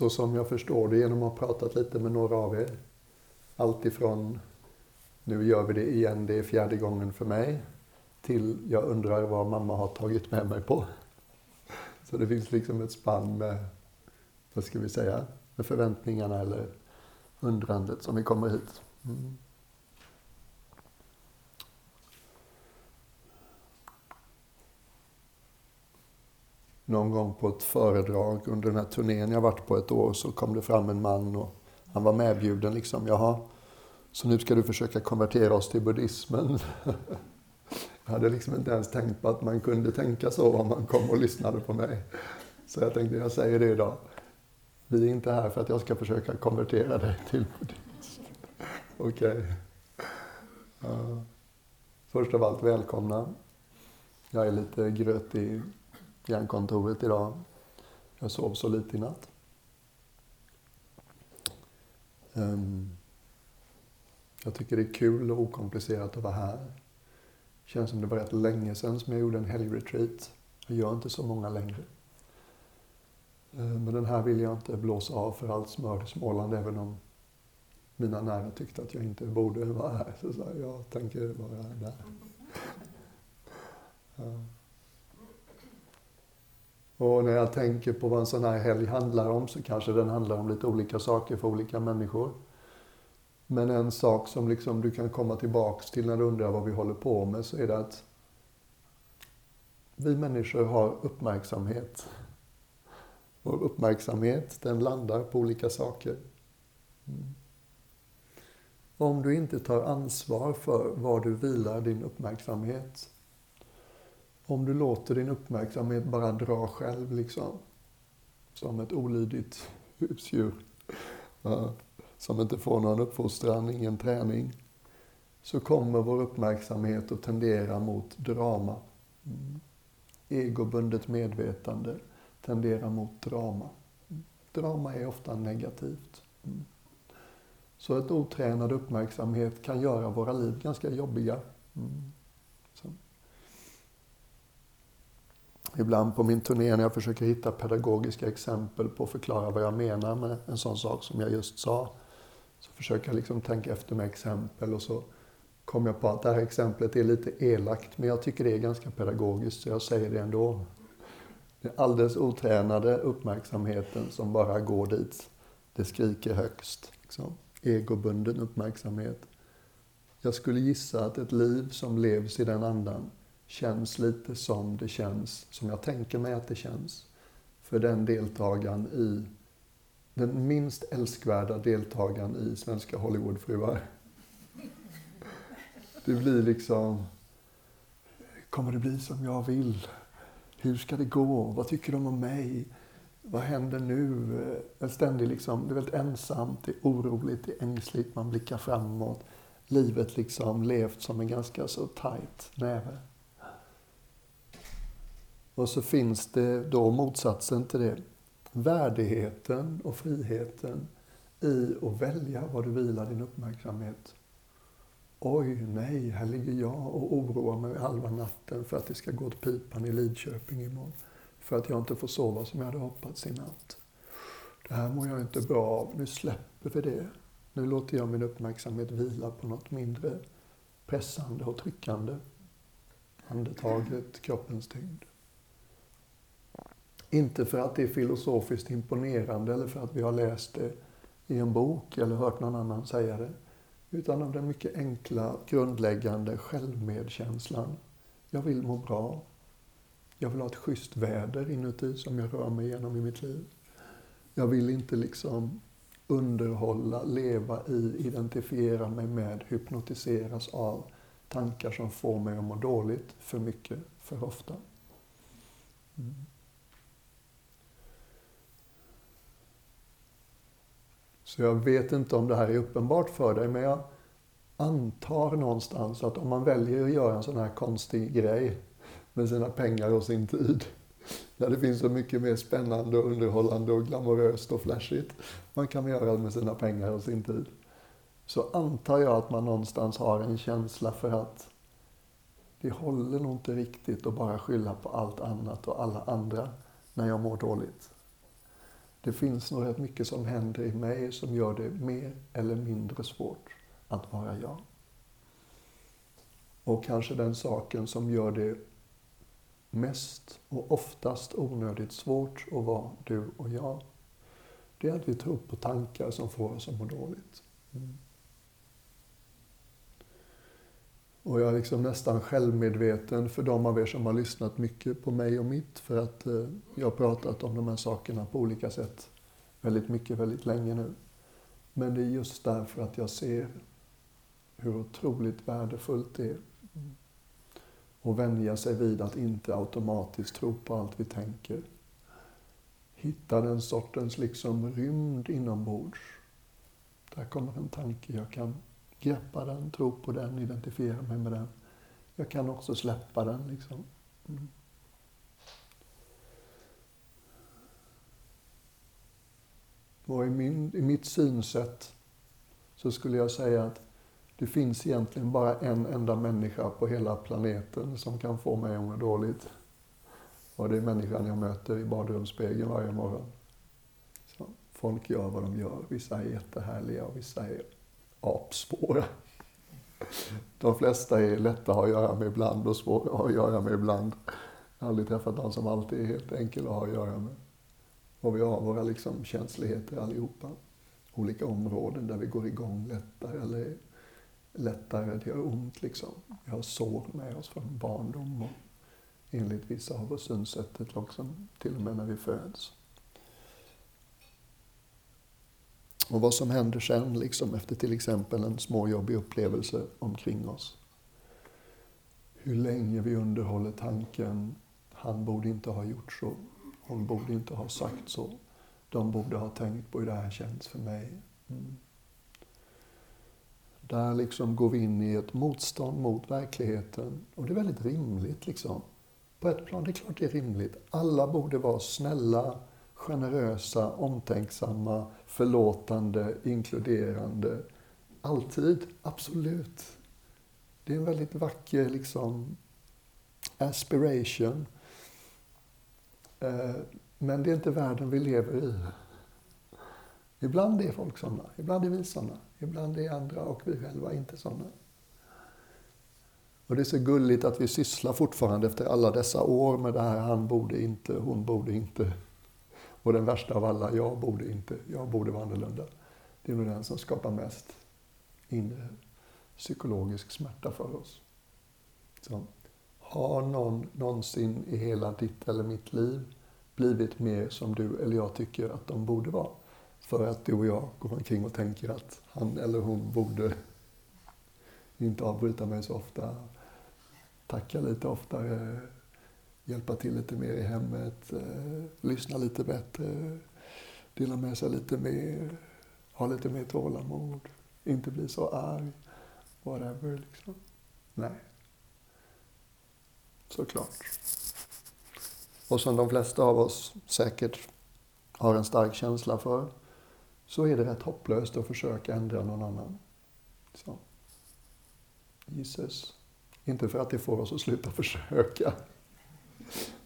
så som jag förstår det genom att ha pratat lite med några av er. Alltifrån nu gör vi det igen, det är fjärde gången för mig, till jag undrar vad mamma har tagit med mig på. Så det finns liksom ett spann med, vad ska vi säga, med förväntningarna eller undrandet som vi kommer hit. Mm. Någon gång på ett föredrag under den här turnén jag varit på ett år så kom det fram en man och han var medbjuden liksom. Jaha, så nu ska du försöka konvertera oss till buddhismen. Jag hade liksom inte ens tänkt på att man kunde tänka så om man kom och lyssnade på mig. Så jag tänkte, jag säger det idag. Vi är inte här för att jag ska försöka konvertera dig till buddhism. Okej. Okay. Uh, först av allt, välkomna. Jag är lite grötig hjärnkontoret idag. Jag sov så lite i natt. Um, jag tycker det är kul och okomplicerat att vara här. Känns som det var rätt länge sedan som jag gjorde en helgretreat. Jag gör inte så många längre. Um, men den här vill jag inte blåsa av för allt smör i Småland, även om mina nära tyckte att jag inte borde vara här. Så sa jag, jag tänker vara där. Ehm. Och när jag tänker på vad en sån här helg handlar om så kanske den handlar om lite olika saker för olika människor. Men en sak som liksom du kan komma tillbaks till när du undrar vad vi håller på med så är det att vi människor har uppmärksamhet. Vår uppmärksamhet den landar på olika saker. Mm. Om du inte tar ansvar för var du vilar din uppmärksamhet. Om du låter din uppmärksamhet bara dra själv liksom. Som ett olydigt husdjur som inte får någon uppfostran, ingen träning, så kommer vår uppmärksamhet att tendera mot drama. Mm. Egobundet medvetande tenderar mot drama. Drama är ofta negativt. Mm. Så ett otränad uppmärksamhet kan göra våra liv ganska jobbiga. Mm. Ibland på min turné när jag försöker hitta pedagogiska exempel på att förklara vad jag menar med en sån sak som jag just sa, så försöker jag liksom tänka efter med exempel och så kom jag på att det här exemplet är lite elakt, men jag tycker det är ganska pedagogiskt, så jag säger det ändå. Den alldeles otränade uppmärksamheten som bara går dit. Det skriker högst. Liksom. Egobunden uppmärksamhet. Jag skulle gissa att ett liv som levs i den andan känns lite som det känns, som jag tänker mig att det känns, för den deltagaren i den minst älskvärda deltagaren i Svenska Hollywoodfruar. Det blir liksom, kommer det bli som jag vill? Hur ska det gå? Vad tycker de om mig? Vad händer nu? Ständigt liksom, det är väldigt ensamt, det är oroligt, det är ängsligt, man blickar framåt. Livet liksom levt som en ganska så tight näve. Och så finns det då motsatsen till det värdigheten och friheten i att välja var du vilar din uppmärksamhet. Oj, nej, här ligger jag och oroar mig halva natten för att det ska gå åt pipan i Lidköping imorgon. För att jag inte får sova som jag hade hoppats i natt. Det här mår jag inte bra av. Nu släpper vi det. Nu låter jag min uppmärksamhet vila på något mindre pressande och tryckande. Andetaget, kroppens tyngd. Inte för att det är filosofiskt imponerande eller för att vi har läst det i en bok eller hört någon annan säga det. Utan av den mycket enkla, grundläggande självmedkänslan. Jag vill må bra. Jag vill ha ett schysst väder inuti som jag rör mig igenom i mitt liv. Jag vill inte liksom underhålla, leva i, identifiera mig med, hypnotiseras av tankar som får mig att må dåligt för mycket, för ofta. Mm. Så jag vet inte om det här är uppenbart för dig, men jag antar någonstans att om man väljer att göra en sån här konstig grej med sina pengar och sin tid, där det finns så mycket mer spännande och underhållande och glamoröst och flashigt man kan göra med sina pengar och sin tid, så antar jag att man någonstans har en känsla för att det håller nog inte riktigt att bara skylla på allt annat och alla andra när jag mår dåligt. Det finns nog rätt mycket som händer i mig som gör det mer eller mindre svårt att vara jag. Och kanske den saken som gör det mest och oftast onödigt svårt att vara du och jag, det är att vi tror på tankar som får oss att må dåligt. Mm. Och jag är liksom nästan självmedveten för de av er som har lyssnat mycket på mig och mitt, för att eh, jag har pratat om de här sakerna på olika sätt väldigt mycket, väldigt länge nu. Men det är just därför att jag ser hur otroligt värdefullt det är att vänja sig vid att inte automatiskt tro på allt vi tänker. Hitta den sortens liksom rymd inombords. Där kommer en tanke, jag kan greppa den, tro på den, identifiera mig med den. Jag kan också släppa den. Liksom. Mm. Och i, min, i mitt synsätt så skulle jag säga att det finns egentligen bara en enda människa på hela planeten som kan få mig att må dåligt. Och det är människan jag möter i badrumsspegeln varje morgon. Så folk gör vad de gör. Vissa är jättehärliga och vissa är Apspår. De flesta är lätta att ha att göra med ibland och svåra att ha att göra med ibland. Jag har aldrig träffat någon som alltid är helt enkel att ha att göra med. Och vi har våra liksom känsligheter allihopa. Olika områden där vi går igång lättare eller lättare, det gör ont liksom. Vi har sår med oss från barndom och enligt vissa av oss synsättet liksom, till och med när vi föds. Och vad som händer sen, liksom, efter till exempel en småjobbig upplevelse omkring oss. Hur länge vi underhåller tanken, han borde inte ha gjort så, hon borde inte ha sagt så, de borde ha tänkt på hur det här känns för mig. Mm. Där liksom går vi in i ett motstånd mot verkligheten. Och det är väldigt rimligt. Liksom. På ett plan, det är klart det är rimligt. Alla borde vara snälla, generösa, omtänksamma, förlåtande, inkluderande. Alltid, absolut. Det är en väldigt vacker liksom, aspiration. Eh, men det är inte världen vi lever i. Ibland är folk sådana, ibland är vi sådana, ibland är andra och vi själva inte sådana. Och det är så gulligt att vi sysslar fortfarande efter alla dessa år med det här, han borde inte, hon borde inte. Och den värsta av alla, jag borde inte, jag borde vara annorlunda. Det är nog den som skapar mest inre psykologisk smärta för oss. Så, har någon någonsin i hela ditt eller mitt liv blivit mer som du eller jag tycker att de borde vara? För att du och jag går omkring och tänker att han eller hon borde inte avbryta mig så ofta, tacka lite oftare, hjälpa till lite mer i hemmet, eh, lyssna lite bättre, dela med sig lite mer, ha lite mer tålamod, inte bli så arg, whatever liksom. Nej. Såklart. Och som de flesta av oss säkert har en stark känsla för, så är det rätt hopplöst att försöka ändra någon annan. Så. Jesus. Inte för att det får oss att sluta försöka.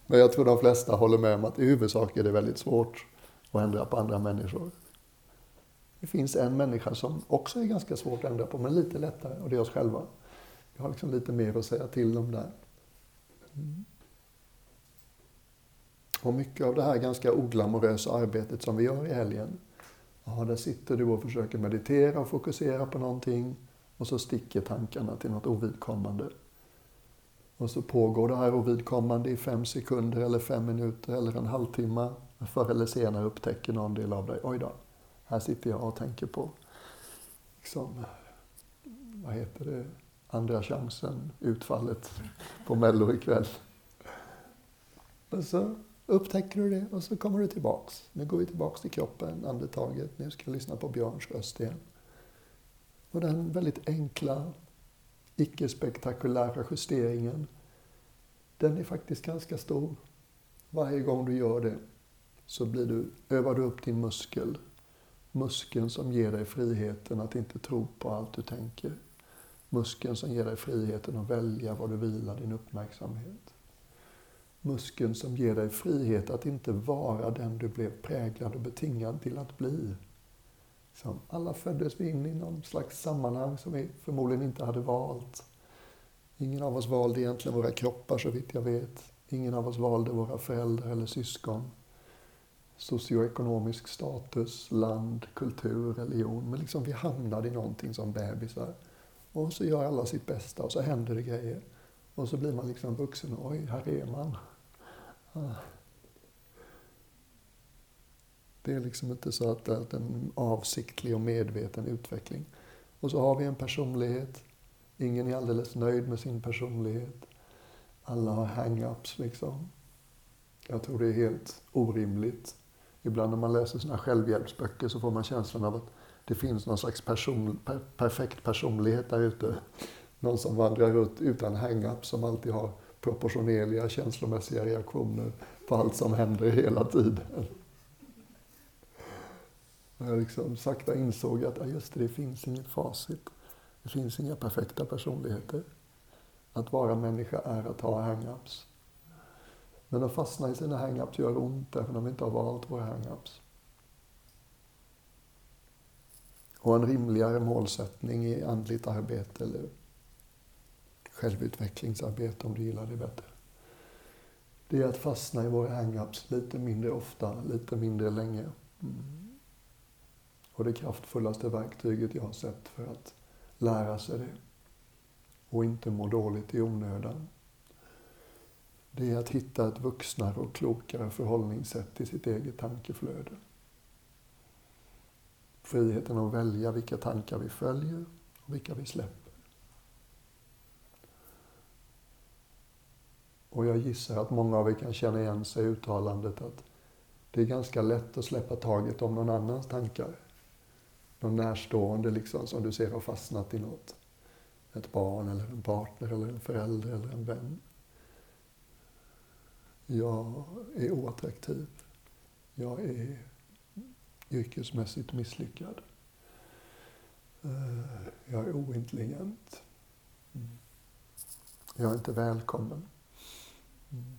Men jag tror de flesta håller med om att i huvudsak är det väldigt svårt att ändra på andra människor. Det finns en människa som också är ganska svårt att ändra på, men lite lättare, och det är oss själva. Vi har liksom lite mer att säga till om där. Mm. Och mycket av det här ganska oglamorösa arbetet som vi gör i helgen, Ja, där sitter du och försöker meditera och fokusera på någonting och så sticker tankarna till något ovidkommande. Och så pågår det här ovidkommande i fem sekunder eller fem minuter eller en halvtimme. Förr eller senare upptäcker någon del av dig, oj då, här sitter jag och tänker på, liksom, vad heter det, andra chansen, utfallet på Mello ikväll. Och så upptäcker du det och så kommer du tillbaks. Nu går vi tillbaks till kroppen, andetaget. Nu ska jag lyssna på Björns röst igen. Och den väldigt enkla, icke-spektakulära justeringen, den är faktiskt ganska stor. Varje gång du gör det så blir du, övar du upp din muskel. Muskeln som ger dig friheten att inte tro på allt du tänker. Muskeln som ger dig friheten att välja var du vilar din uppmärksamhet. muskeln som ger dig frihet att inte vara den du blev präglad och betingad till att bli. Liksom, alla föddes vi in i någon slags sammanhang som vi förmodligen inte hade valt. Ingen av oss valde egentligen våra kroppar så vitt jag vet. Ingen av oss valde våra föräldrar eller syskon. Socioekonomisk status, land, kultur, religion. Men liksom vi hamnade i någonting som bebisar. Och så gör alla sitt bästa och så händer det grejer. Och så blir man liksom vuxen. Oj, här är man. Ah. Det är liksom inte så att det är en avsiktlig och medveten utveckling. Och så har vi en personlighet. Ingen är alldeles nöjd med sin personlighet. Alla har hang-ups liksom. Jag tror det är helt orimligt. Ibland när man läser sina självhjälpsböcker så får man känslan av att det finns någon slags person, per, perfekt personlighet där ute. Någon som vandrar ut utan hang-ups, som alltid har proportionerliga känslomässiga reaktioner på allt som händer hela tiden. Jag liksom sakta insåg att ja, just det, det finns inget facit. Det finns inga perfekta personligheter. Att vara människa är att ha hang-ups. Men att fastna i sina hang-ups gör ont, även om vi inte har valt våra hang-ups. Och en rimligare målsättning i andligt arbete eller självutvecklingsarbete om du gillar det bättre. Det är att fastna i våra hang-ups lite mindre ofta, lite mindre länge. Mm. Och det kraftfullaste verktyget jag har sett för att lära sig det och inte må dåligt i onödan. Det är att hitta ett vuxnare och klokare förhållningssätt till sitt eget tankeflöde. Friheten att välja vilka tankar vi följer och vilka vi släpper. Och jag gissar att många av er kan känna igen sig i uttalandet att det är ganska lätt att släppa taget om någon annans tankar. Någon närstående liksom som du ser har fastnat i något. Ett barn eller en partner eller en förälder eller en vän. Jag är oattraktiv. Jag är yrkesmässigt misslyckad. Eh, jag är ointelligent. Mm. Jag är inte välkommen. Mm.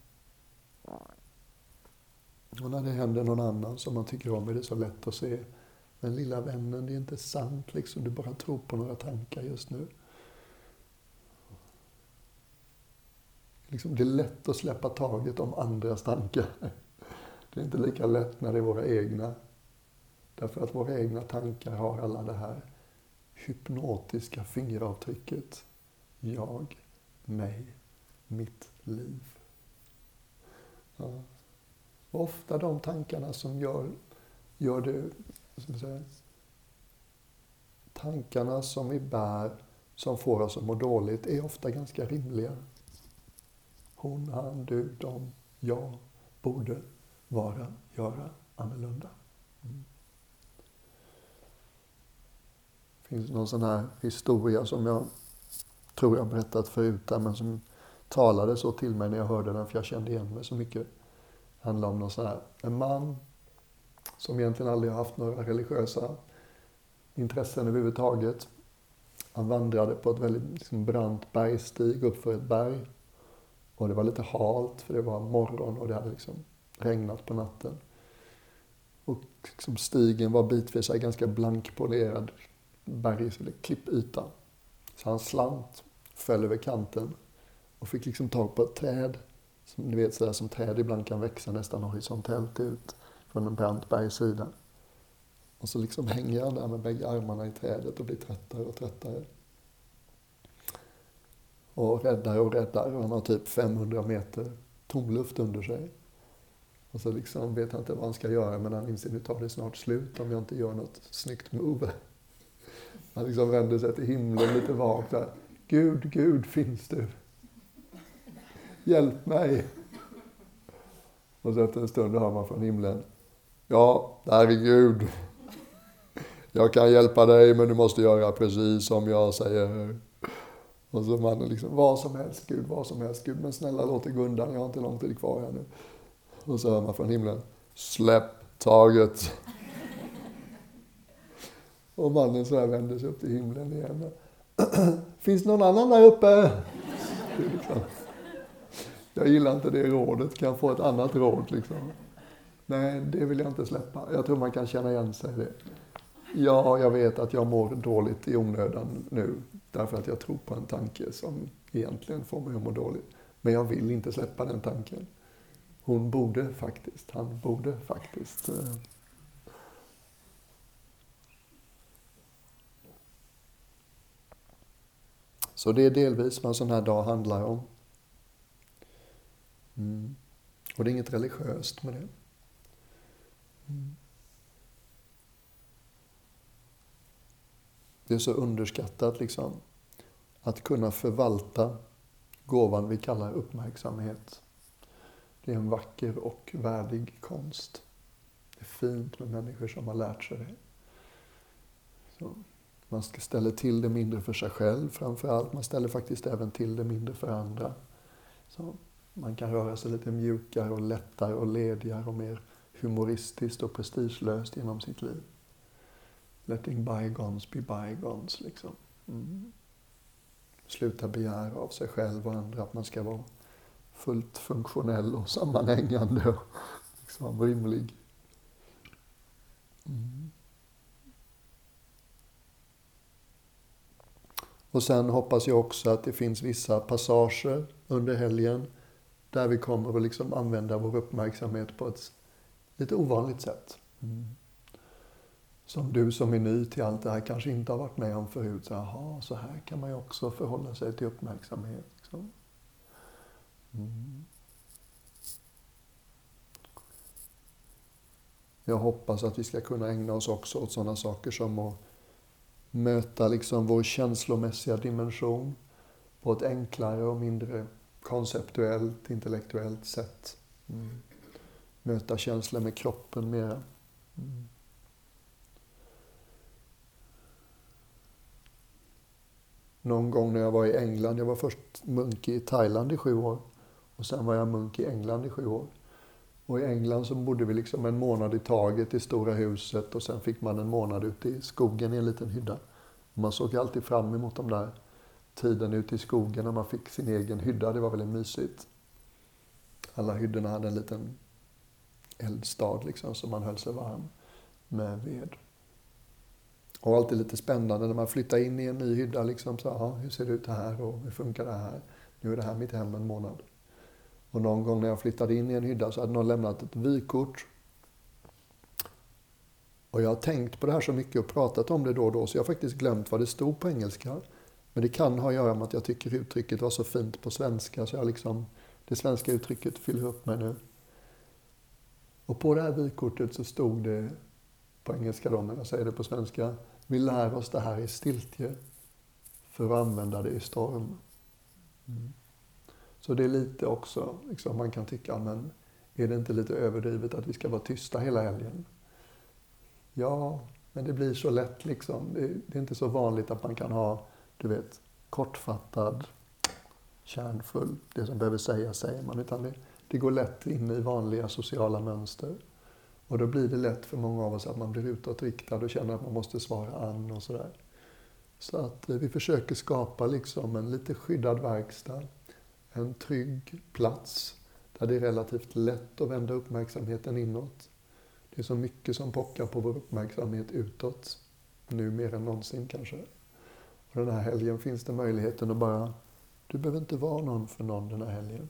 Och när det händer någon annan som man tycker om är det så lätt att se. Men lilla vännen, det är inte sant liksom. Du bara tror på några tankar just nu. Liksom, det är lätt att släppa taget om andras tankar. Det är inte lika lätt när det är våra egna. Därför att våra egna tankar har alla det här hypnotiska fingeravtrycket. Jag, mig, mitt liv. Ja. ofta de tankarna som gör, gör det, säga, tankarna som vi bär, som får oss att må dåligt, är ofta ganska rimliga. Hon, han, du, de, jag borde vara, göra annorlunda. Mm. Det finns någon sån här historia som jag tror jag berättat förut men som talade så till mig när jag hörde den för jag kände igen mig så mycket. Det handlar om någon sån här, en man som egentligen aldrig har haft några religiösa intressen överhuvudtaget. Han vandrade på ett väldigt liksom, brant bergstig uppför ett berg. Och det var lite halt för det var morgon och det hade liksom regnat på natten. Och liksom stigen var bitvis ganska blankpolerad bergs eller klippyta. Så han slant, föll över kanten och fick liksom tag på ett träd. Som ni vet sådär som träd ibland kan växa nästan horisontellt ut från en brant bergssida. Och så liksom hänger han där med bägge armarna i trädet och blir tröttare och tröttare. Och räddare och räddare. Han har typ 500 meter tomluft under sig. Och så liksom vet han inte vad han ska göra men han inser att nu tar det snart slut om jag inte gör något snyggt move. Han liksom vänder sig till himlen lite vagt där. Gud, Gud, finns du? Hjälp mig! Och så efter en stund hör man från himlen. Ja, herregud. Jag kan hjälpa dig, men du måste göra precis som jag säger. Och så mannen liksom, vad som helst Gud, vad som helst Gud, men snälla låt det gå undan, jag har inte lång tid kvar här nu. Och så hör man från himlen, släpp taget. Och mannen så här vänder sig upp till himlen igen. Finns det någon annan där uppe? Liksom, Jag gillar inte det rådet, kan jag få ett annat råd liksom? Nej, det vill jag inte släppa. Jag tror man kan känna igen sig i det. Ja, jag vet att jag mår dåligt i onödan nu därför att jag tror på en tanke som egentligen får mig att må dåligt. Men jag vill inte släppa den tanken. Hon borde faktiskt, han borde faktiskt. Eh, Så det är delvis vad en sån här dag handlar om. Mm. Och det är inget religiöst med det. Mm. Det är så underskattat liksom. Att kunna förvalta gåvan vi kallar uppmärksamhet. Det är en vacker och värdig konst. Det är fint med människor som har lärt sig det. Så. Man ställer till det mindre för sig själv framför allt. Man ställer faktiskt även till det mindre för andra. Så man kan röra sig lite mjukare och lättare och ledigare och mer humoristiskt och prestigelöst genom sitt liv. Letting bygons be bygons, liksom. Mm. Sluta begära av sig själv och andra att man ska vara fullt funktionell och sammanhängande och liksom rimlig. Mm. Och sen hoppas jag också att det finns vissa passager under helgen där vi kommer att liksom använda vår uppmärksamhet på ett lite ovanligt sätt. Mm. Som du som är ny till allt det här kanske inte har varit med om förut. Så, aha, så här kan man ju också förhålla sig till uppmärksamhet. Liksom. Mm. Jag hoppas att vi ska kunna ägna oss också åt sådana saker som att möta liksom vår känslomässiga dimension på ett enklare och mindre konceptuellt, intellektuellt sätt. Mm. Möta känslor med kroppen mera. Mm. Någon gång när jag var i England, jag var först munk i Thailand i sju år och sen var jag munk i England i sju år. Och i England så bodde vi liksom en månad i taget i stora huset och sen fick man en månad ute i skogen i en liten hydda. Och man såg alltid fram emot de där tiden ute i skogen när man fick sin egen hydda. Det var väldigt mysigt. Alla hyddorna hade en liten eldstad liksom så man höll sig varm med ved. Och alltid lite spännande när man flyttar in i en ny hydda. Liksom, så, aha, hur ser det ut här och hur funkar det här? Nu är det här mitt hem en månad. Och någon gång när jag flyttade in i en hydda så hade någon lämnat ett vykort. Och jag har tänkt på det här så mycket och pratat om det då och då så jag har faktiskt glömt vad det stod på engelska. Men det kan ha att göra med att jag tycker uttrycket var så fint på svenska så jag liksom, det svenska uttrycket fyller upp mig nu. Och på det här vykortet så stod det på engelska då, men jag säger det på svenska. Vi lär oss det här i stiltje för att använda det i storm. Mm. Så det är lite också, liksom, man kan tycka, men är det inte lite överdrivet att vi ska vara tysta hela helgen? Ja, men det blir så lätt liksom. Det, det är inte så vanligt att man kan ha, du vet, kortfattad, kärnfull, det som behöver sägas säger man, utan det, det går lätt in i vanliga sociala mönster. Och då blir det lätt för många av oss att man blir utåtriktad och känner att man måste svara an och sådär. Så att eh, vi försöker skapa liksom en lite skyddad verkstad en trygg plats där det är relativt lätt att vända uppmärksamheten inåt. Det är så mycket som pockar på vår uppmärksamhet utåt, nu mer än någonsin kanske. Och den här helgen finns det möjligheten att bara, du behöver inte vara någon för någon den här helgen.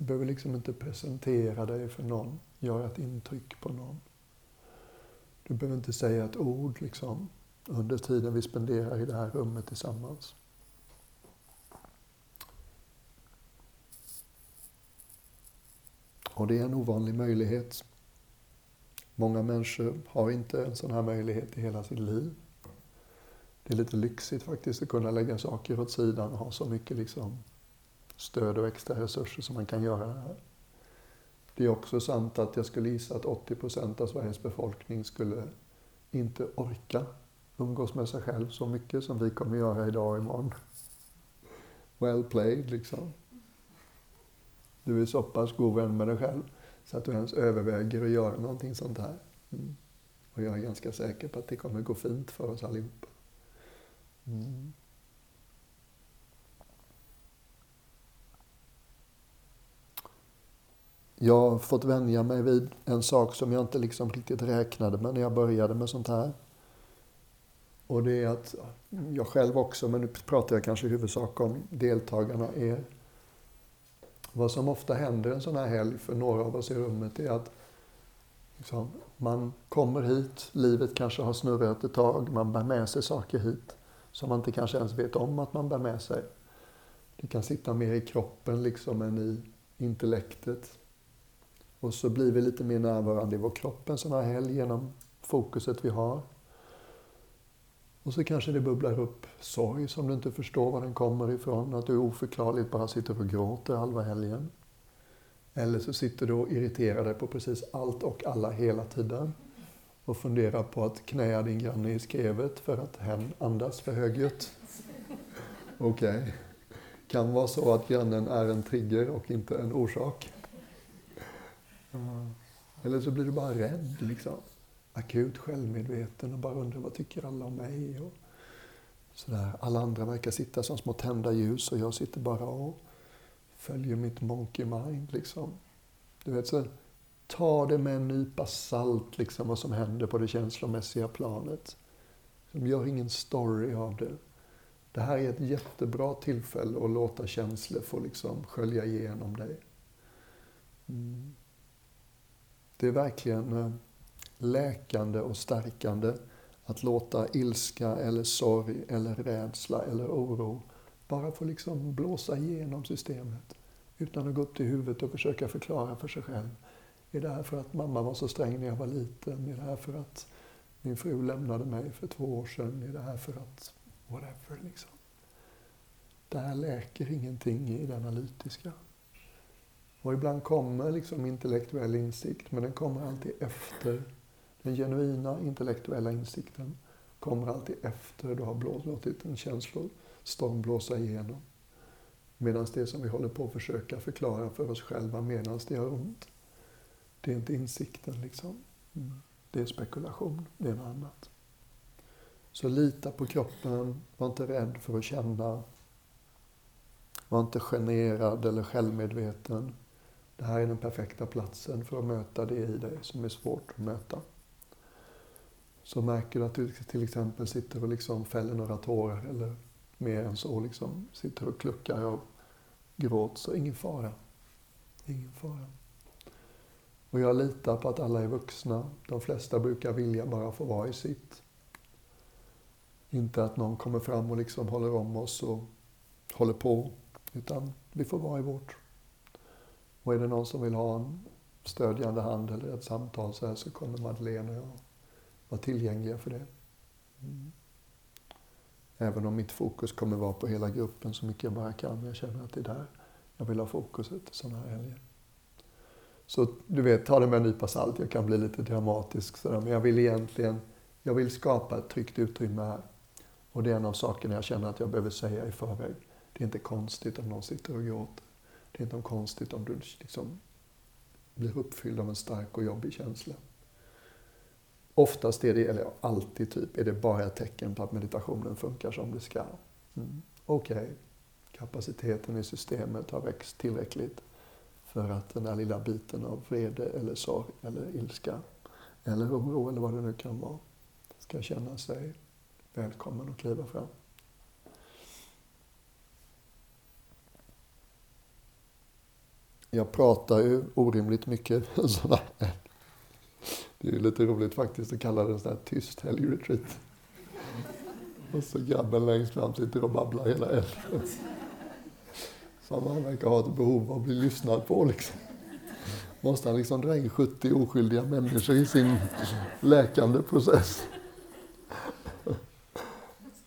Du behöver liksom inte presentera dig för någon, göra ett intryck på någon. Du behöver inte säga ett ord liksom, under tiden vi spenderar i det här rummet tillsammans. Och det är en ovanlig möjlighet. Många människor har inte en sån här möjlighet i hela sitt liv. Det är lite lyxigt faktiskt att kunna lägga saker åt sidan och ha så mycket liksom stöd och extra resurser som man kan göra det här. Det är också sant att jag skulle gissa att 80 procent av Sveriges befolkning skulle inte orka umgås med sig själv så mycket som vi kommer göra idag och imorgon. Well played, liksom. Du är så pass god vän med dig själv så att du ens överväger att göra någonting sånt här. Mm. Och jag är ganska säker på att det kommer gå fint för oss allihopa. Mm. Jag har fått vänja mig vid en sak som jag inte liksom riktigt räknade med när jag började med sånt här. Och det är att jag själv också, men nu pratar jag kanske i huvudsak om deltagarna, är vad som ofta händer en sån här helg för några av oss i rummet är att liksom, man kommer hit, livet kanske har snurrat ett tag, man bär med sig saker hit som man inte kanske ens vet om att man bär med sig. Det kan sitta mer i kroppen liksom än i intellektet. Och så blir vi lite mer närvarande i vår kropp en sån här helg genom fokuset vi har. Och så kanske det bubblar upp sorg som du inte förstår var den kommer ifrån. Att du oförklarligt bara sitter och gråter halva helgen. Eller så sitter du och irriterar dig på precis allt och alla hela tiden. Och funderar på att knäa din granne i skrevet för att hen andas för högljutt. Okej. Okay. Kan vara så att grannen är en trigger och inte en orsak. Eller så blir du bara rädd liksom akut självmedveten och bara undrar vad tycker alla om mig? Och sådär. Alla andra verkar sitta som små tända ljus och jag sitter bara och följer mitt monkey mind. Liksom. Du vet, så ta det med en nypa salt, liksom, vad som händer på det känslomässiga planet. Gör ingen story av det. Det här är ett jättebra tillfälle att låta känslor få liksom skölja igenom dig. Mm. Det är verkligen eh, läkande och stärkande att låta ilska eller sorg eller rädsla eller oro bara få liksom blåsa igenom systemet utan att gå upp till huvudet och försöka förklara för sig själv. Är det här för att mamma var så sträng när jag var liten? Är det här för att min fru lämnade mig för två år sedan? Är det här för att whatever liksom? Det här läker ingenting i det analytiska. Och ibland kommer liksom intellektuell insikt, men den kommer alltid efter den genuina intellektuella insikten kommer alltid efter du har låtit en känslostorm blåsa igenom. Medan det som vi håller på att försöka förklara för oss själva medan det gör ont, det är inte insikten liksom. Mm. Det är spekulation, det är något annat. Så lita på kroppen, var inte rädd för att känna. Var inte generad eller självmedveten. Det här är den perfekta platsen för att möta det i dig som är svårt att möta så märker du att du till exempel sitter och liksom fäller några tårar eller mer än så, liksom sitter och kluckar av gråt, så ingen fara. Ingen fara. Och jag litar på att alla är vuxna. De flesta brukar vilja bara få vara i sitt. Inte att någon kommer fram och liksom håller om oss och håller på, utan vi får vara i vårt. Och är det någon som vill ha en stödjande hand eller ett samtal så här så kommer Madeleine och jag vara tillgängliga för det. Mm. Även om mitt fokus kommer vara på hela gruppen så mycket jag bara kan. Jag känner att det är där jag vill ha fokuset sådana här helger. Så du vet, ta det med en nypa salt. Jag kan bli lite dramatisk sådär, men jag vill egentligen jag vill skapa ett tryggt utrymme här. Och det är en av sakerna jag känner att jag behöver säga i förväg. Det är inte konstigt om någon sitter och gråter. Det är inte konstigt om du liksom blir uppfylld av en stark och jobbig känsla. Oftast är det, eller alltid typ, är det bara ett tecken på att meditationen funkar som det ska. Mm. Okej, okay. kapaciteten i systemet har växt tillräckligt för att den där lilla biten av vrede eller sorg eller ilska eller oro eller vad det nu kan vara ska känna sig välkommen och kliva fram. Jag pratar ju orimligt mycket det är ju lite roligt faktiskt att kalla det en sån här tyst helgretreat. Och så grabben längst fram sitter och babblar hela helgen. Som han verkar ha ett behov av att bli lyssnad på liksom. Måste han liksom dra in 70 oskyldiga människor i sin läkande process?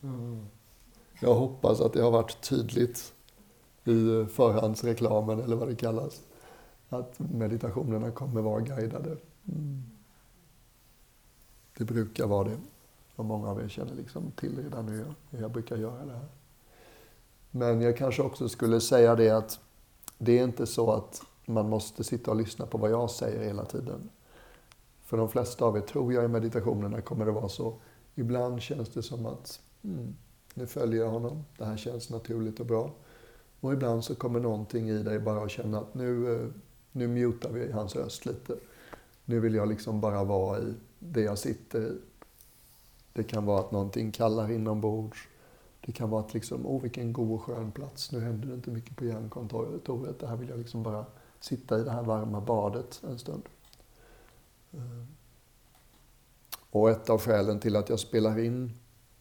Mm. Jag hoppas att det har varit tydligt i förhandsreklamen, eller vad det kallas, att meditationerna kommer vara guidade. Mm. Det brukar vara det. Och många av er känner liksom till redan nu hur jag brukar göra det här. Men jag kanske också skulle säga det att det är inte så att man måste sitta och lyssna på vad jag säger hela tiden. För de flesta av er, tror jag, i meditationerna kommer det vara så. Ibland känns det som att mm, nu följer jag honom, det här känns naturligt och bra. Och ibland så kommer någonting i dig bara att känna att nu, eh, nu mutar vi hans röst lite. Nu vill jag liksom bara vara i det jag sitter i. Det kan vara att någonting kallar inombords. Det kan vara att liksom, åh vilken god och skön plats. Nu händer det inte mycket på hjärnkontoret. Det här vill jag liksom bara sitta i det här varma badet en stund. Eh. Och ett av skälen till att jag spelar in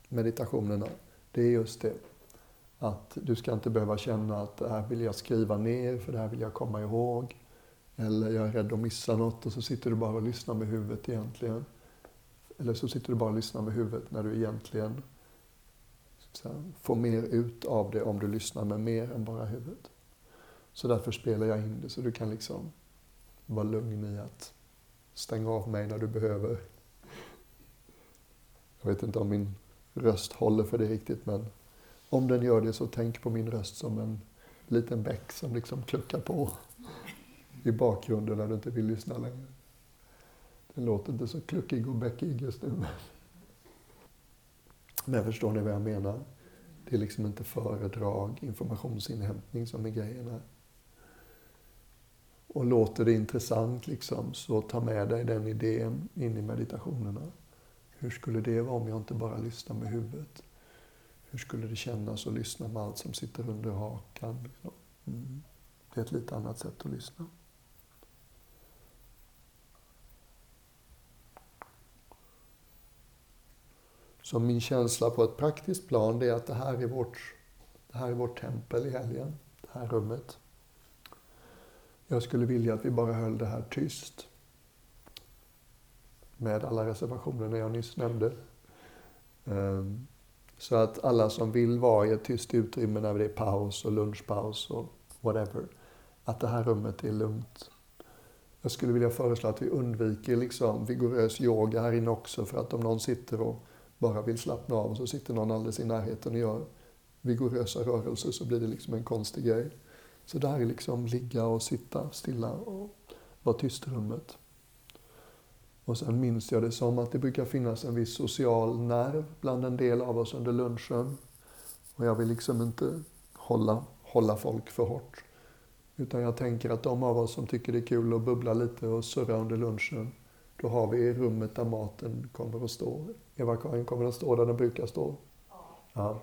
meditationerna, det är just det. Att du ska inte behöva känna att det här vill jag skriva ner, för det här vill jag komma ihåg. Eller jag är rädd att missa något och så sitter du bara och lyssnar med huvudet egentligen. Eller så sitter du bara och lyssnar med huvudet när du egentligen får mer ut av det om du lyssnar med mer än bara huvudet. Så därför spelar jag in det så du kan liksom vara lugn i att stänga av mig när du behöver. Jag vet inte om min röst håller för det riktigt men om den gör det så tänk på min röst som en liten bäck som liksom kluckar på i bakgrunden när du inte vill lyssna längre. Den låter inte så kluckig och bäckig just nu. Men förstår ni vad jag menar? Det är liksom inte föredrag, informationsinhämtning som är grejen här. Och låter det intressant liksom, så ta med dig den idén in i meditationerna. Hur skulle det vara om jag inte bara lyssnar med huvudet? Hur skulle det kännas att lyssna med allt som sitter under hakan? Mm. Det är ett lite annat sätt att lyssna. Så min känsla på ett praktiskt plan det är att det här är vårt, det här är vårt tempel i helgen, det här rummet. Jag skulle vilja att vi bara höll det här tyst. Med alla reservationerna jag nyss nämnde. Um, så att alla som vill vara i ett tyst utrymme när det är paus och lunchpaus och whatever, att det här rummet är lugnt. Jag skulle vilja föreslå att vi undviker liksom vigorös yoga här inne också för att om någon sitter och bara vill slappna av och så sitter någon alldeles i närheten och gör vigorösa rörelser så blir det liksom en konstig grej. Så det här är liksom ligga och sitta stilla och vara tyst i rummet. Och sen minns jag det som att det brukar finnas en viss social nerv bland en del av oss under lunchen. Och jag vill liksom inte hålla, hålla folk för hårt. Utan jag tänker att de av oss som tycker det är kul att bubbla lite och surra under lunchen, då har vi rummet där maten kommer att stå. Eva-Karin, kommer den stå där den brukar stå? Ja.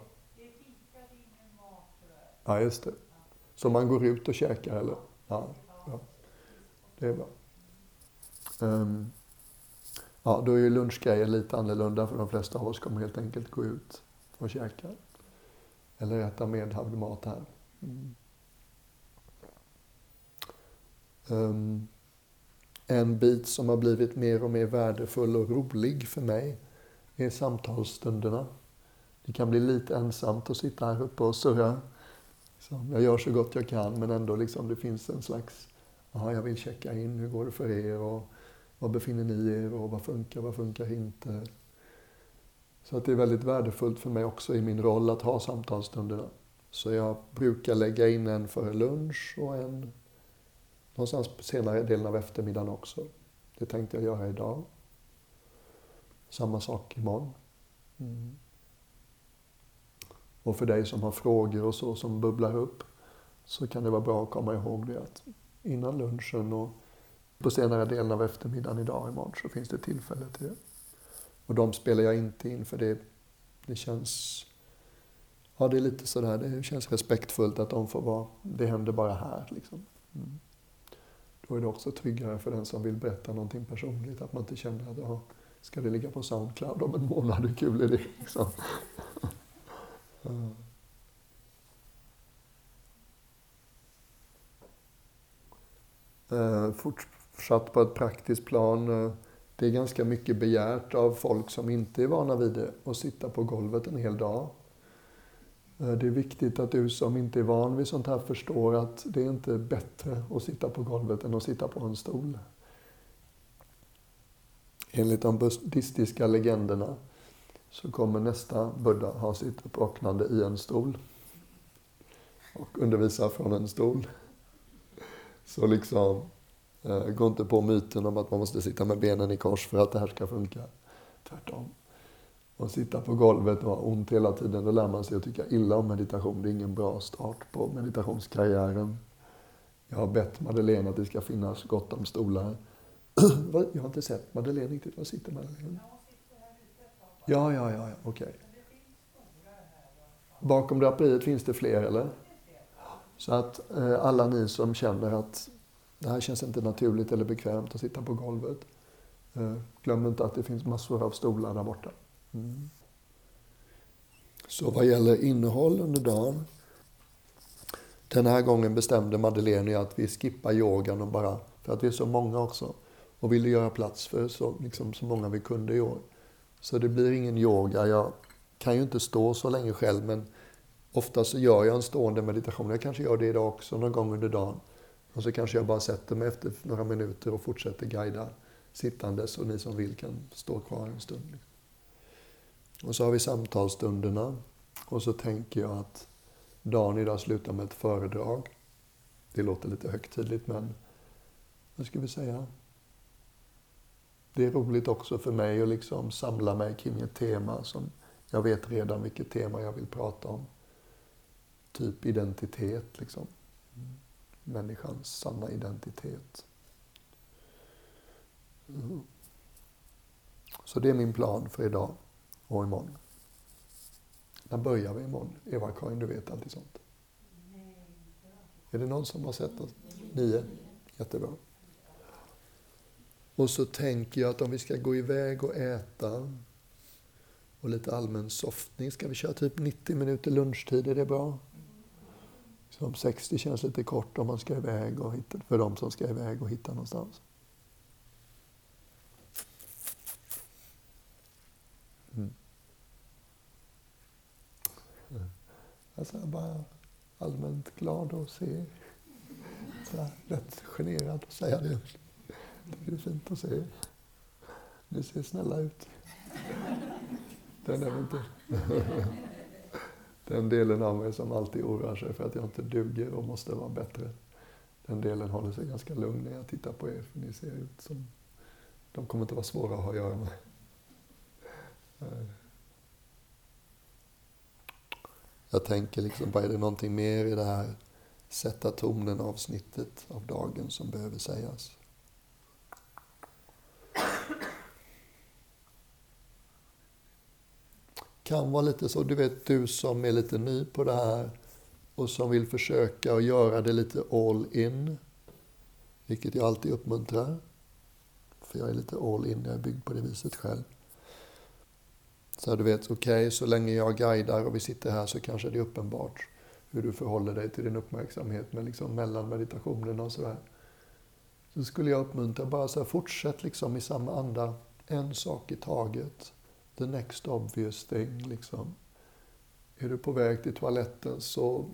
Ja, just det. Så man går ut och käkar eller? Ja, ja. det är bra. Um, ja, då är ju lunchgrejen lite annorlunda för de flesta av oss kommer helt enkelt gå ut och käka. Eller äta medhavd mat här. Mm. Um, en bit som har blivit mer och mer värdefull och rolig för mig är samtalsstunderna. Det kan bli lite ensamt att sitta här uppe och surra. Jag gör så gott jag kan men ändå liksom det finns en slags, aha, jag vill checka in, hur går det för er och var befinner ni er och vad funkar, vad funkar inte? Så att det är väldigt värdefullt för mig också i min roll att ha samtalsstunderna. Så jag brukar lägga in en före lunch och en någonstans senare delen av eftermiddagen också. Det tänkte jag göra idag. Samma sak imorgon. Mm. Och för dig som har frågor och så som bubblar upp så kan det vara bra att komma ihåg det att innan lunchen och på senare delen av eftermiddagen idag imorgon så finns det tillfälle till det. Och de spelar jag inte in för det, det känns Ja, det är lite sådär, det känns respektfullt att de får vara, det händer bara här liksom. Mm. Då är det också tryggare för den som vill berätta någonting personligt, att man inte känner att ja, ska det ligga på Soundcloud om en månad, hur kul är det? Liksom. Uh, fortsatt på ett praktiskt plan. Eh, det är ganska mycket begärt av folk som inte är vana vid det, att sitta på golvet en hel dag. Eh, det är viktigt att du som inte är van vid sånt här förstår att det är inte bättre att sitta på golvet än att sitta på en stol. Enligt de buddhistiska legenderna så kommer nästa Buddha ha sitt uppvaknande i en stol och undervisa från en stol. Så liksom, gå inte på myten om att man måste sitta med benen i kors för att det här ska funka. Tvärtom. Och sitta på golvet och ha ont hela tiden, då lär man sig att tycka illa om meditation. Det är ingen bra start på meditationskarriären. Jag har bett Madeleine att det ska finnas gott om stolar. Jag har inte sett Madeleine riktigt. Var sitter Madeleine? Ja, ja, ja, ja. okej. Okay. Bakom draperiet finns det fler, eller? Så att eh, alla ni som känner att det här känns inte naturligt eller bekvämt att sitta på golvet. Eh, glöm inte att det finns massor av stolar där borta. Mm. Så vad gäller innehåll under dagen. Den här gången bestämde Madeleine att vi skippar yogan och bara, för att vi är så många också, och ville göra plats för så, liksom, så många vi kunde i år. Så det blir ingen yoga. Jag kan ju inte stå så länge själv, men ofta så gör jag en stående meditation. Jag kanske gör det idag också, någon gång under dagen. Och så kanske jag bara sätter mig efter några minuter och fortsätter guida sittandes och ni som vill kan stå kvar en stund. Och så har vi samtalsstunderna. Och så tänker jag att dagen idag slutar med ett föredrag. Det låter lite högtidligt men vad ska vi säga? Det är roligt också för mig att liksom samla mig kring ett tema som jag vet redan vilket tema jag vill prata om. Typ identitet, liksom. Människans sanna identitet. Mm. Så det är min plan för idag och imorgon. När börjar vi imorgon? Eva-Karin, du vet alltid sånt. Är det någon som har sett oss? Nio? Jättebra. Och så tänker jag att om vi ska gå iväg och äta och lite allmän softning, ska vi köra typ 90 minuter lunchtid? Är det bra? Som 60 känns lite kort om man ska iväg och hitta, för de som ska iväg och hitta någonstans. Mm. Alltså jag är bara allmänt glad att se så här, rätt generad att säga det. Det är fint att se. Ni ser snälla ut. Den är inte... Den delen av mig som alltid oroar sig för att jag inte duger och måste vara bättre. Den delen håller sig ganska lugn när jag tittar på er, för ni ser ut som... De kommer inte vara svåra att ha att göra med. Eh. Jag tänker liksom, vad är det någonting mer i det här sätta tonen avsnittet av dagen som behöver sägas? Kan vara lite så, du vet du som är lite ny på det här och som vill försöka att göra det lite all in. Vilket jag alltid uppmuntrar. För jag är lite all in, jag är byggd på det viset själv. Så du vet, okej, okay, så länge jag guidar och vi sitter här så kanske det är uppenbart hur du förhåller dig till din uppmärksamhet men liksom mellan meditationerna och sådär. Så skulle jag uppmuntra bara så här, fortsätt liksom i samma anda, en sak i taget the next obvious thing. Liksom. Är du på väg till toaletten så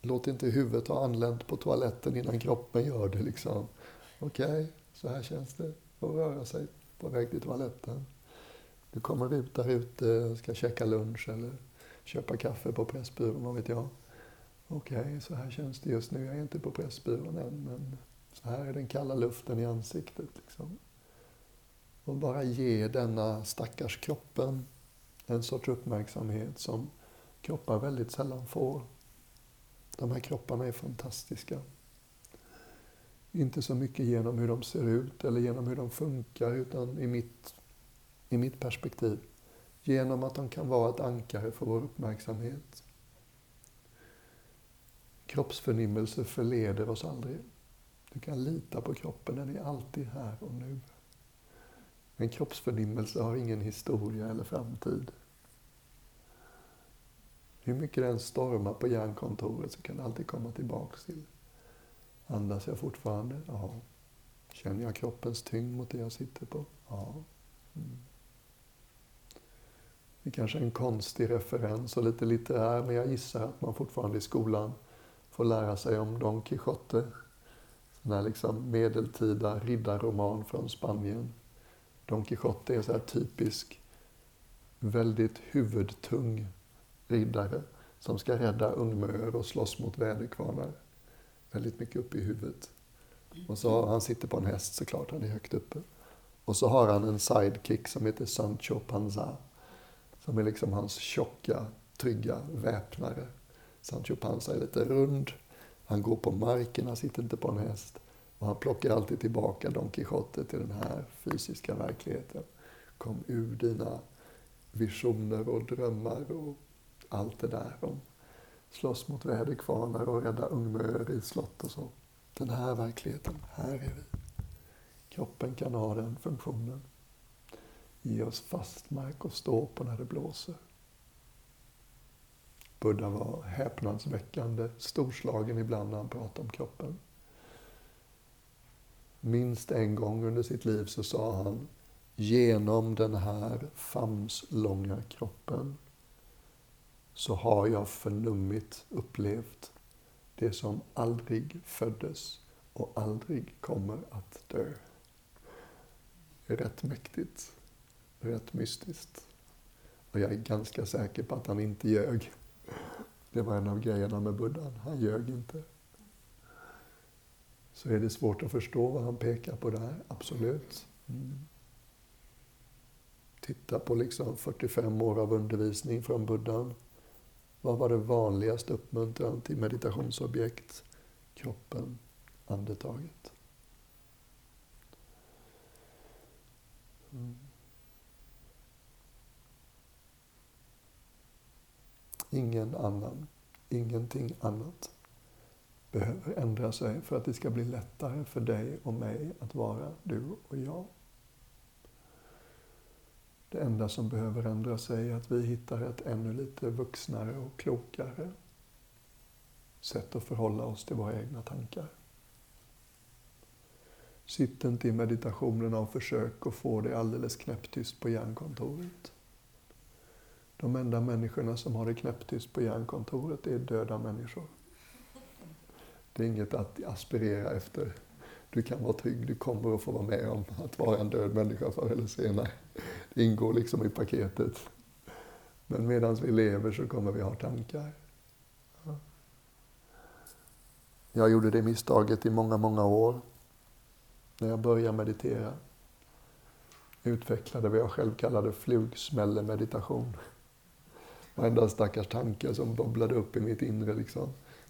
låt inte huvudet ha anlänt på toaletten innan kroppen gör det. Liksom. Okej, okay, så här känns det att röra sig på väg till toaletten. Du kommer ut där ute, ska käka lunch eller köpa kaffe på Pressbyrån, vad vet jag. Okej, okay, så här känns det just nu. Jag är inte på Pressbyrån än, men så här är den kalla luften i ansiktet. Liksom. Och bara ge denna stackars kroppen en sorts uppmärksamhet som kroppar väldigt sällan får. De här kropparna är fantastiska. Inte så mycket genom hur de ser ut eller genom hur de funkar, utan i mitt, i mitt perspektiv. Genom att de kan vara ett ankare för vår uppmärksamhet. Kroppsförnimmelse förleder oss aldrig. Du kan lita på kroppen, den är alltid här och nu. En kroppsförnimmelse har ingen historia eller framtid. Hur mycket den stormar på hjärnkontoret så kan det alltid komma tillbaks till. Andas jag fortfarande? Ja. Känner jag kroppens tyngd mot det jag sitter på? Ja. Mm. Det är kanske är en konstig referens och lite litterär, men jag gissar att man fortfarande i skolan får lära sig om Don Quijote. Den här liksom medeltida riddarroman från Spanien. Don Quijote är så här typisk, väldigt huvudtung riddare som ska rädda ungmöer och slåss mot väderkvarnar. Väldigt mycket uppe i huvudet. Och så han sitter på en häst såklart, han är högt uppe. Och så har han en sidekick som heter Sancho Panza. Som är liksom hans tjocka, trygga väpnare. Sancho Panza är lite rund, Han går på marken, han sitter inte på en häst. Och han plockar alltid tillbaka Don Quijote till den här fysiska verkligheten. Kom ur dina visioner och drömmar och allt det där om slåss mot väderkvarnar och rädda ungmöer i slott och så. Den här verkligheten, här är vi. Kroppen kan ha den funktionen. Ge oss fast mark att stå på när det blåser. Buddha var häpnadsväckande storslagen ibland när han pratade om kroppen. Minst en gång under sitt liv så sa han genom den här famslånga kroppen så har jag förnummit upplevt det som aldrig föddes och aldrig kommer att dö. Rätt mäktigt, rätt mystiskt. Och jag är ganska säker på att han inte ljög. Det var en av grejerna med Buddha, han ljög inte. Så är det svårt att förstå vad han pekar på där, absolut. Mm. Titta på liksom 45 år av undervisning från Buddhan. Vad var det vanligaste uppmuntran till meditationsobjekt? Kroppen, andetaget. Mm. Ingen annan, ingenting annat behöver ändra sig för att det ska bli lättare för dig och mig att vara du och jag. Det enda som behöver ändra sig är att vi hittar ett ännu lite vuxnare och klokare sätt att förhålla oss till våra egna tankar. Sitt inte i meditationerna och försök att få det alldeles knäpptyst på hjärnkontoret. De enda människorna som har det knäpptyst på hjärnkontoret är döda människor. Det är inget att aspirera efter. Du kan vara trygg, du kommer att få vara med om att vara en död människa förr eller senare. Det ingår liksom i paketet. Men medan vi lever så kommer vi ha tankar. Jag gjorde det misstaget i många, många år. När jag började meditera. Utvecklade vad jag själv kallade flugsmällemeditation. Varenda stackars tanke som bobblade upp i mitt inre liksom,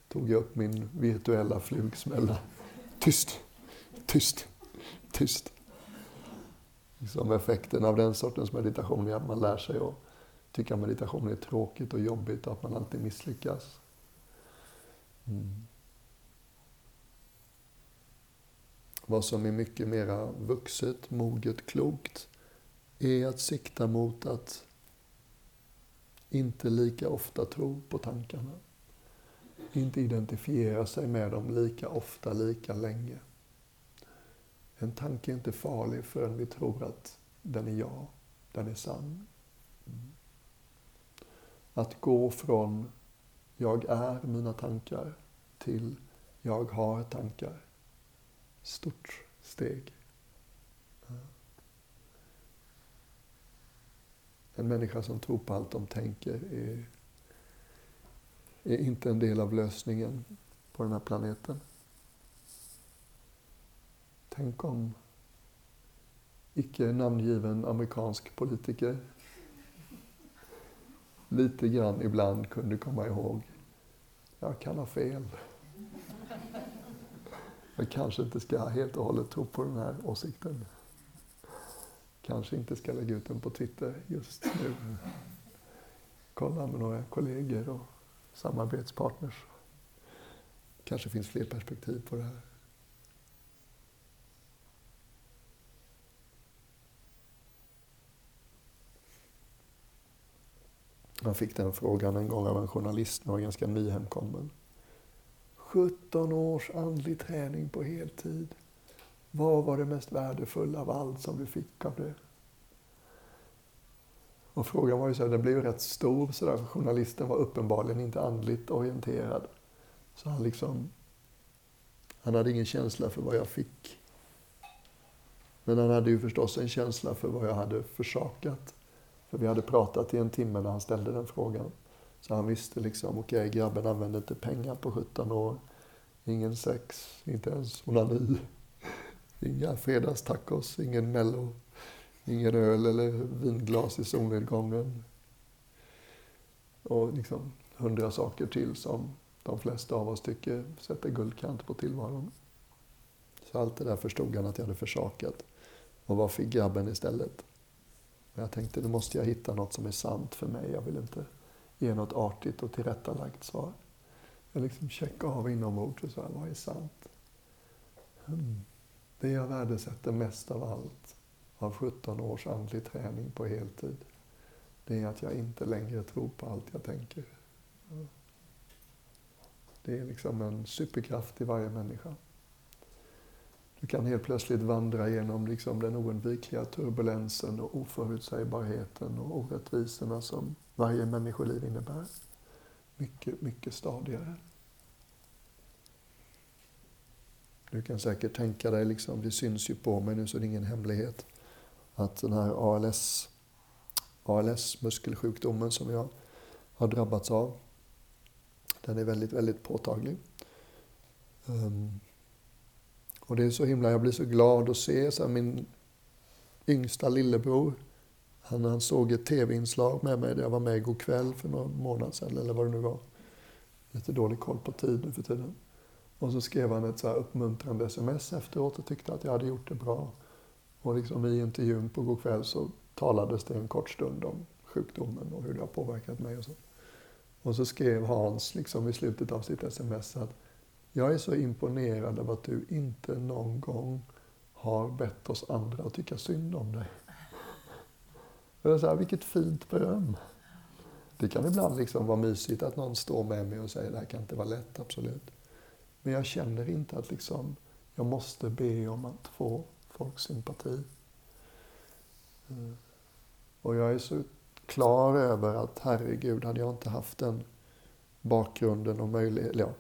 tog jag upp min virtuella flugsmälla. Tyst, tyst, tyst. Liksom effekten av den sortens meditation är att man lär sig att tycka meditation är tråkigt och jobbigt och att man alltid misslyckas. Mm. Vad som är mycket mera vuxet, moget, klokt är att sikta mot att inte lika ofta tro på tankarna. Inte identifiera sig med dem lika ofta, lika länge. En tanke är inte farlig förrän vi tror att den är jag, den är sann. Att gå från jag är mina tankar till jag har tankar. Stort steg. En människa som tror på allt de tänker är, är inte en del av lösningen på den här planeten. Tänk om icke namngiven amerikansk politiker lite grann ibland kunde komma ihåg, jag kan ha fel. Jag kanske inte ska helt och hållet tro på den här åsikten. Kanske inte ska lägga ut den på Twitter just nu. Kolla med några kollegor och samarbetspartners. Kanske finns fler perspektiv på det här. Jag fick den frågan en gång av en journalist när jag var ganska nyhemkommen. 17 års andlig träning på heltid. Vad var det mest värdefulla av allt som du fick av det? Och frågan var ju så här, den blev ju rätt stor så där, journalisten var uppenbarligen inte andligt orienterad. Så han liksom, han hade ingen känsla för vad jag fick. Men han hade ju förstås en känsla för vad jag hade försakat. För vi hade pratat i en timme när han ställde den frågan. Så han visste liksom, okej okay, grabben använde inte pengar på 17 år. Ingen sex, inte ens onani. Inga fredagstacos, ingen mello, ingen öl eller vinglas i solnedgången. Och liksom hundra saker till som de flesta av oss tycker sätter guldkant på tillvaron. Så allt det där förstod han att jag hade försakat. Och vad fick grabben istället? Och jag tänkte, nu måste jag hitta något som är sant för mig. Jag vill inte ge något artigt och tillrättalagt svar. Jag liksom checkade av inombords och sa, vad är sant? Hmm. Det jag värdesätter mest av allt av 17 års andlig träning på heltid, det är att jag inte längre tror på allt jag tänker. Det är liksom en superkraft i varje människa. Du kan helt plötsligt vandra genom liksom den oundvikliga turbulensen och oförutsägbarheten och orättvisorna som varje människoliv innebär. Mycket, mycket stadigare. Du kan säkert tänka dig, liksom, det syns ju på mig nu så det är ingen hemlighet, att den här ALS, ALS muskelsjukdomen som jag har drabbats av, den är väldigt, väldigt påtaglig. Um, och det är så himla, jag blir så glad att se så här, min yngsta lillebror, han, han såg ett tv-inslag med mig där jag var med igår kväll för någon månad sedan, eller vad det nu var. Lite dålig koll på tid nu för tiden. Och så skrev han ett så här uppmuntrande sms efteråt och tyckte att jag hade gjort det bra. Och liksom i intervjun på kväll så talades det en kort stund om sjukdomen och hur det har påverkat mig och så. Och så skrev Hans liksom i slutet av sitt sms att jag är så imponerad av att du inte någon gång har bett oss andra att tycka synd om dig. Och jag så här, vilket fint beröm. Det kan ibland liksom vara mysigt att någon står med mig och säger det här kan inte vara lätt, absolut. Men jag känner inte att liksom, jag måste be om att få folks sympati. Eh, och jag är så klar över att herregud, hade jag inte haft den bakgrunden och möjligheten, ja,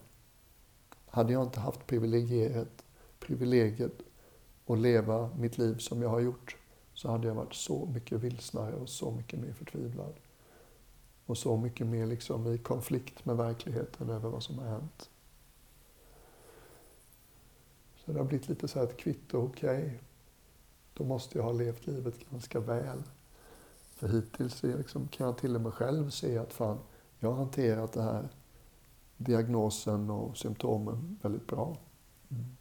hade jag inte haft privilegiet, privilegiet att leva mitt liv som jag har gjort så hade jag varit så mycket vilsnare och så mycket mer förtvivlad. Och så mycket mer liksom i konflikt med verkligheten över vad som har hänt. Så det har blivit lite så här ett kvitto, okej, okay, då måste jag ha levt livet ganska väl. För hittills liksom, kan jag till och med själv se att fan, jag har hanterat det här diagnosen och symptomen väldigt bra. Mm.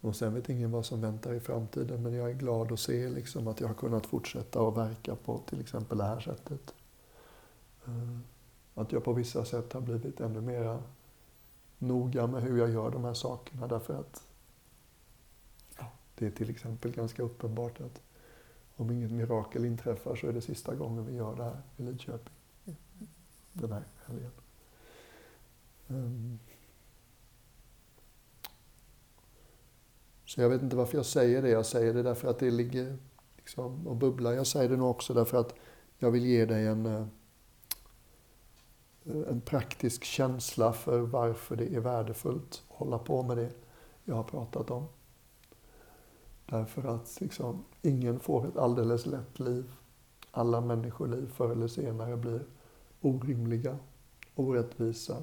Och sen vet ingen vad som väntar i framtiden, men jag är glad att se liksom att jag har kunnat fortsätta att verka på till exempel det här sättet. Eh, att jag på vissa sätt har blivit ännu mera noga med hur jag gör de här sakerna därför att det är till exempel ganska uppenbart att om inget mirakel inträffar så är det sista gången vi gör det här i Lidköping den här helgen. Um. Så jag vet inte varför jag säger det. Jag säger det därför att det ligger liksom och bubblar. Jag säger det nog också därför att jag vill ge dig en, eh, en praktisk känsla för varför det är värdefullt att hålla på med det jag har pratat om. Därför att liksom, ingen får ett alldeles lätt liv. Alla människoliv förr eller senare blir orimliga, orättvisa.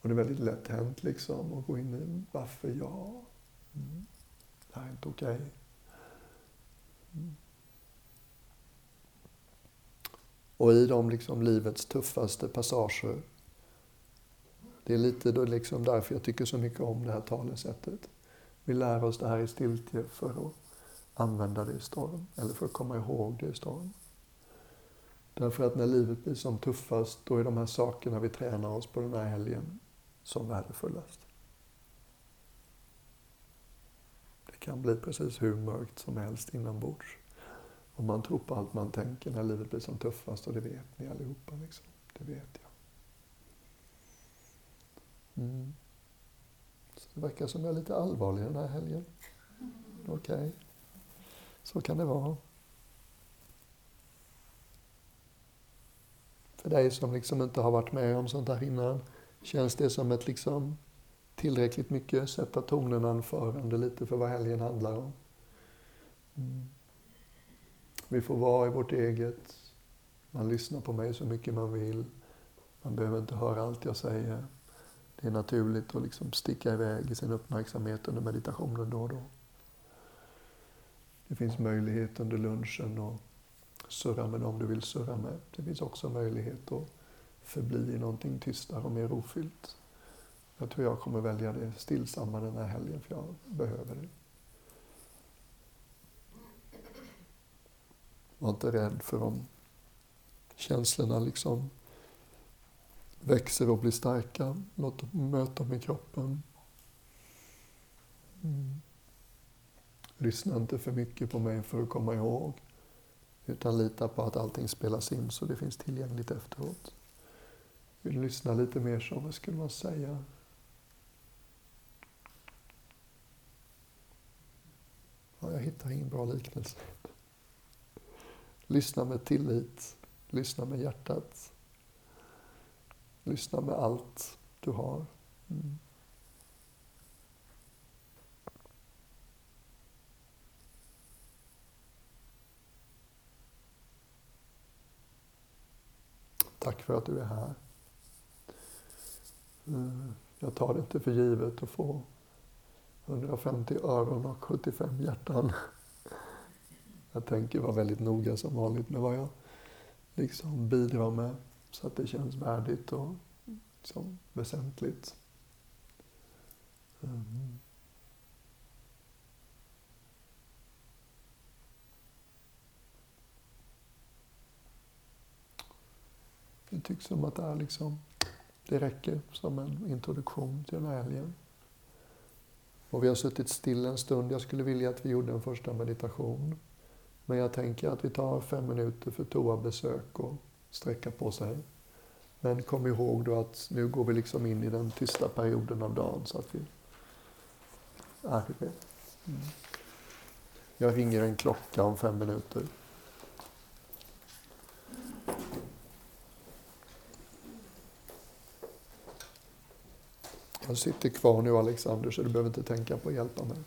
Och det är väldigt lätt hänt liksom att gå in i varför jag? Mm. Det här är inte okej. Okay. Mm. Och i de liksom livets tuffaste passager, det är lite då liksom därför jag tycker så mycket om det här talesättet. Vi lär oss det här i stiltje för att använda det i storm, eller för att komma ihåg det i storm. Därför att när livet blir som tuffast, då är de här sakerna vi tränar oss på den här helgen som värdefullast. Det kan bli precis hur mörkt som helst inombords. Om man tror på allt man tänker när livet blir som tuffast, och det vet ni allihopa. Liksom. Det vet jag. Mm. Det verkar som jag är lite allvarlig den här helgen. Okej, okay. så kan det vara. För dig som liksom inte har varit med om sånt här innan, känns det som ett liksom tillräckligt mycket sätta tonen anförande lite för vad helgen handlar om? Mm. Vi får vara i vårt eget. Man lyssnar på mig så mycket man vill. Man behöver inte höra allt jag säger. Det är naturligt att liksom sticka iväg i sin uppmärksamhet under meditationen då och då. Det finns möjlighet under lunchen att surra med dem du vill surra med. Det finns också möjlighet att förbli i någonting tystare och mer rofyllt. Jag tror jag kommer välja det stillsamma den här helgen, för jag behöver det. Var inte rädd för om känslorna liksom växer och blir starka. Låt dem möta med kroppen. Mm. Lyssna inte för mycket på mig för att komma ihåg. Utan lita på att allting spelas in så det finns tillgängligt efteråt. Vill lyssna lite mer så, vad skulle man säga? Ja, jag hittar ingen bra liknelse. Lyssna med tillit. Lyssna med hjärtat. Lyssna med allt du har. Mm. Tack för att du är här. Eh, jag tar det inte för givet att få 150 öron och 75 hjärtan. Jag tänker vara väldigt noga som vanligt med vad jag liksom bidrar med så att det känns värdigt och liksom väsentligt. Mm. Det tycks som att det, är liksom, det räcker som en introduktion till den här helgen. Och vi har suttit still en stund. Jag skulle vilja att vi gjorde en första meditation. Men jag tänker att vi tar fem minuter för toabesök och sträcka på sig. Men kom ihåg då att nu går vi liksom in i den tysta perioden av dagen så att vi är det. Mm. Jag ringer en klocka om fem minuter. Jag sitter kvar nu Alexander så du behöver inte tänka på att hjälpa mig.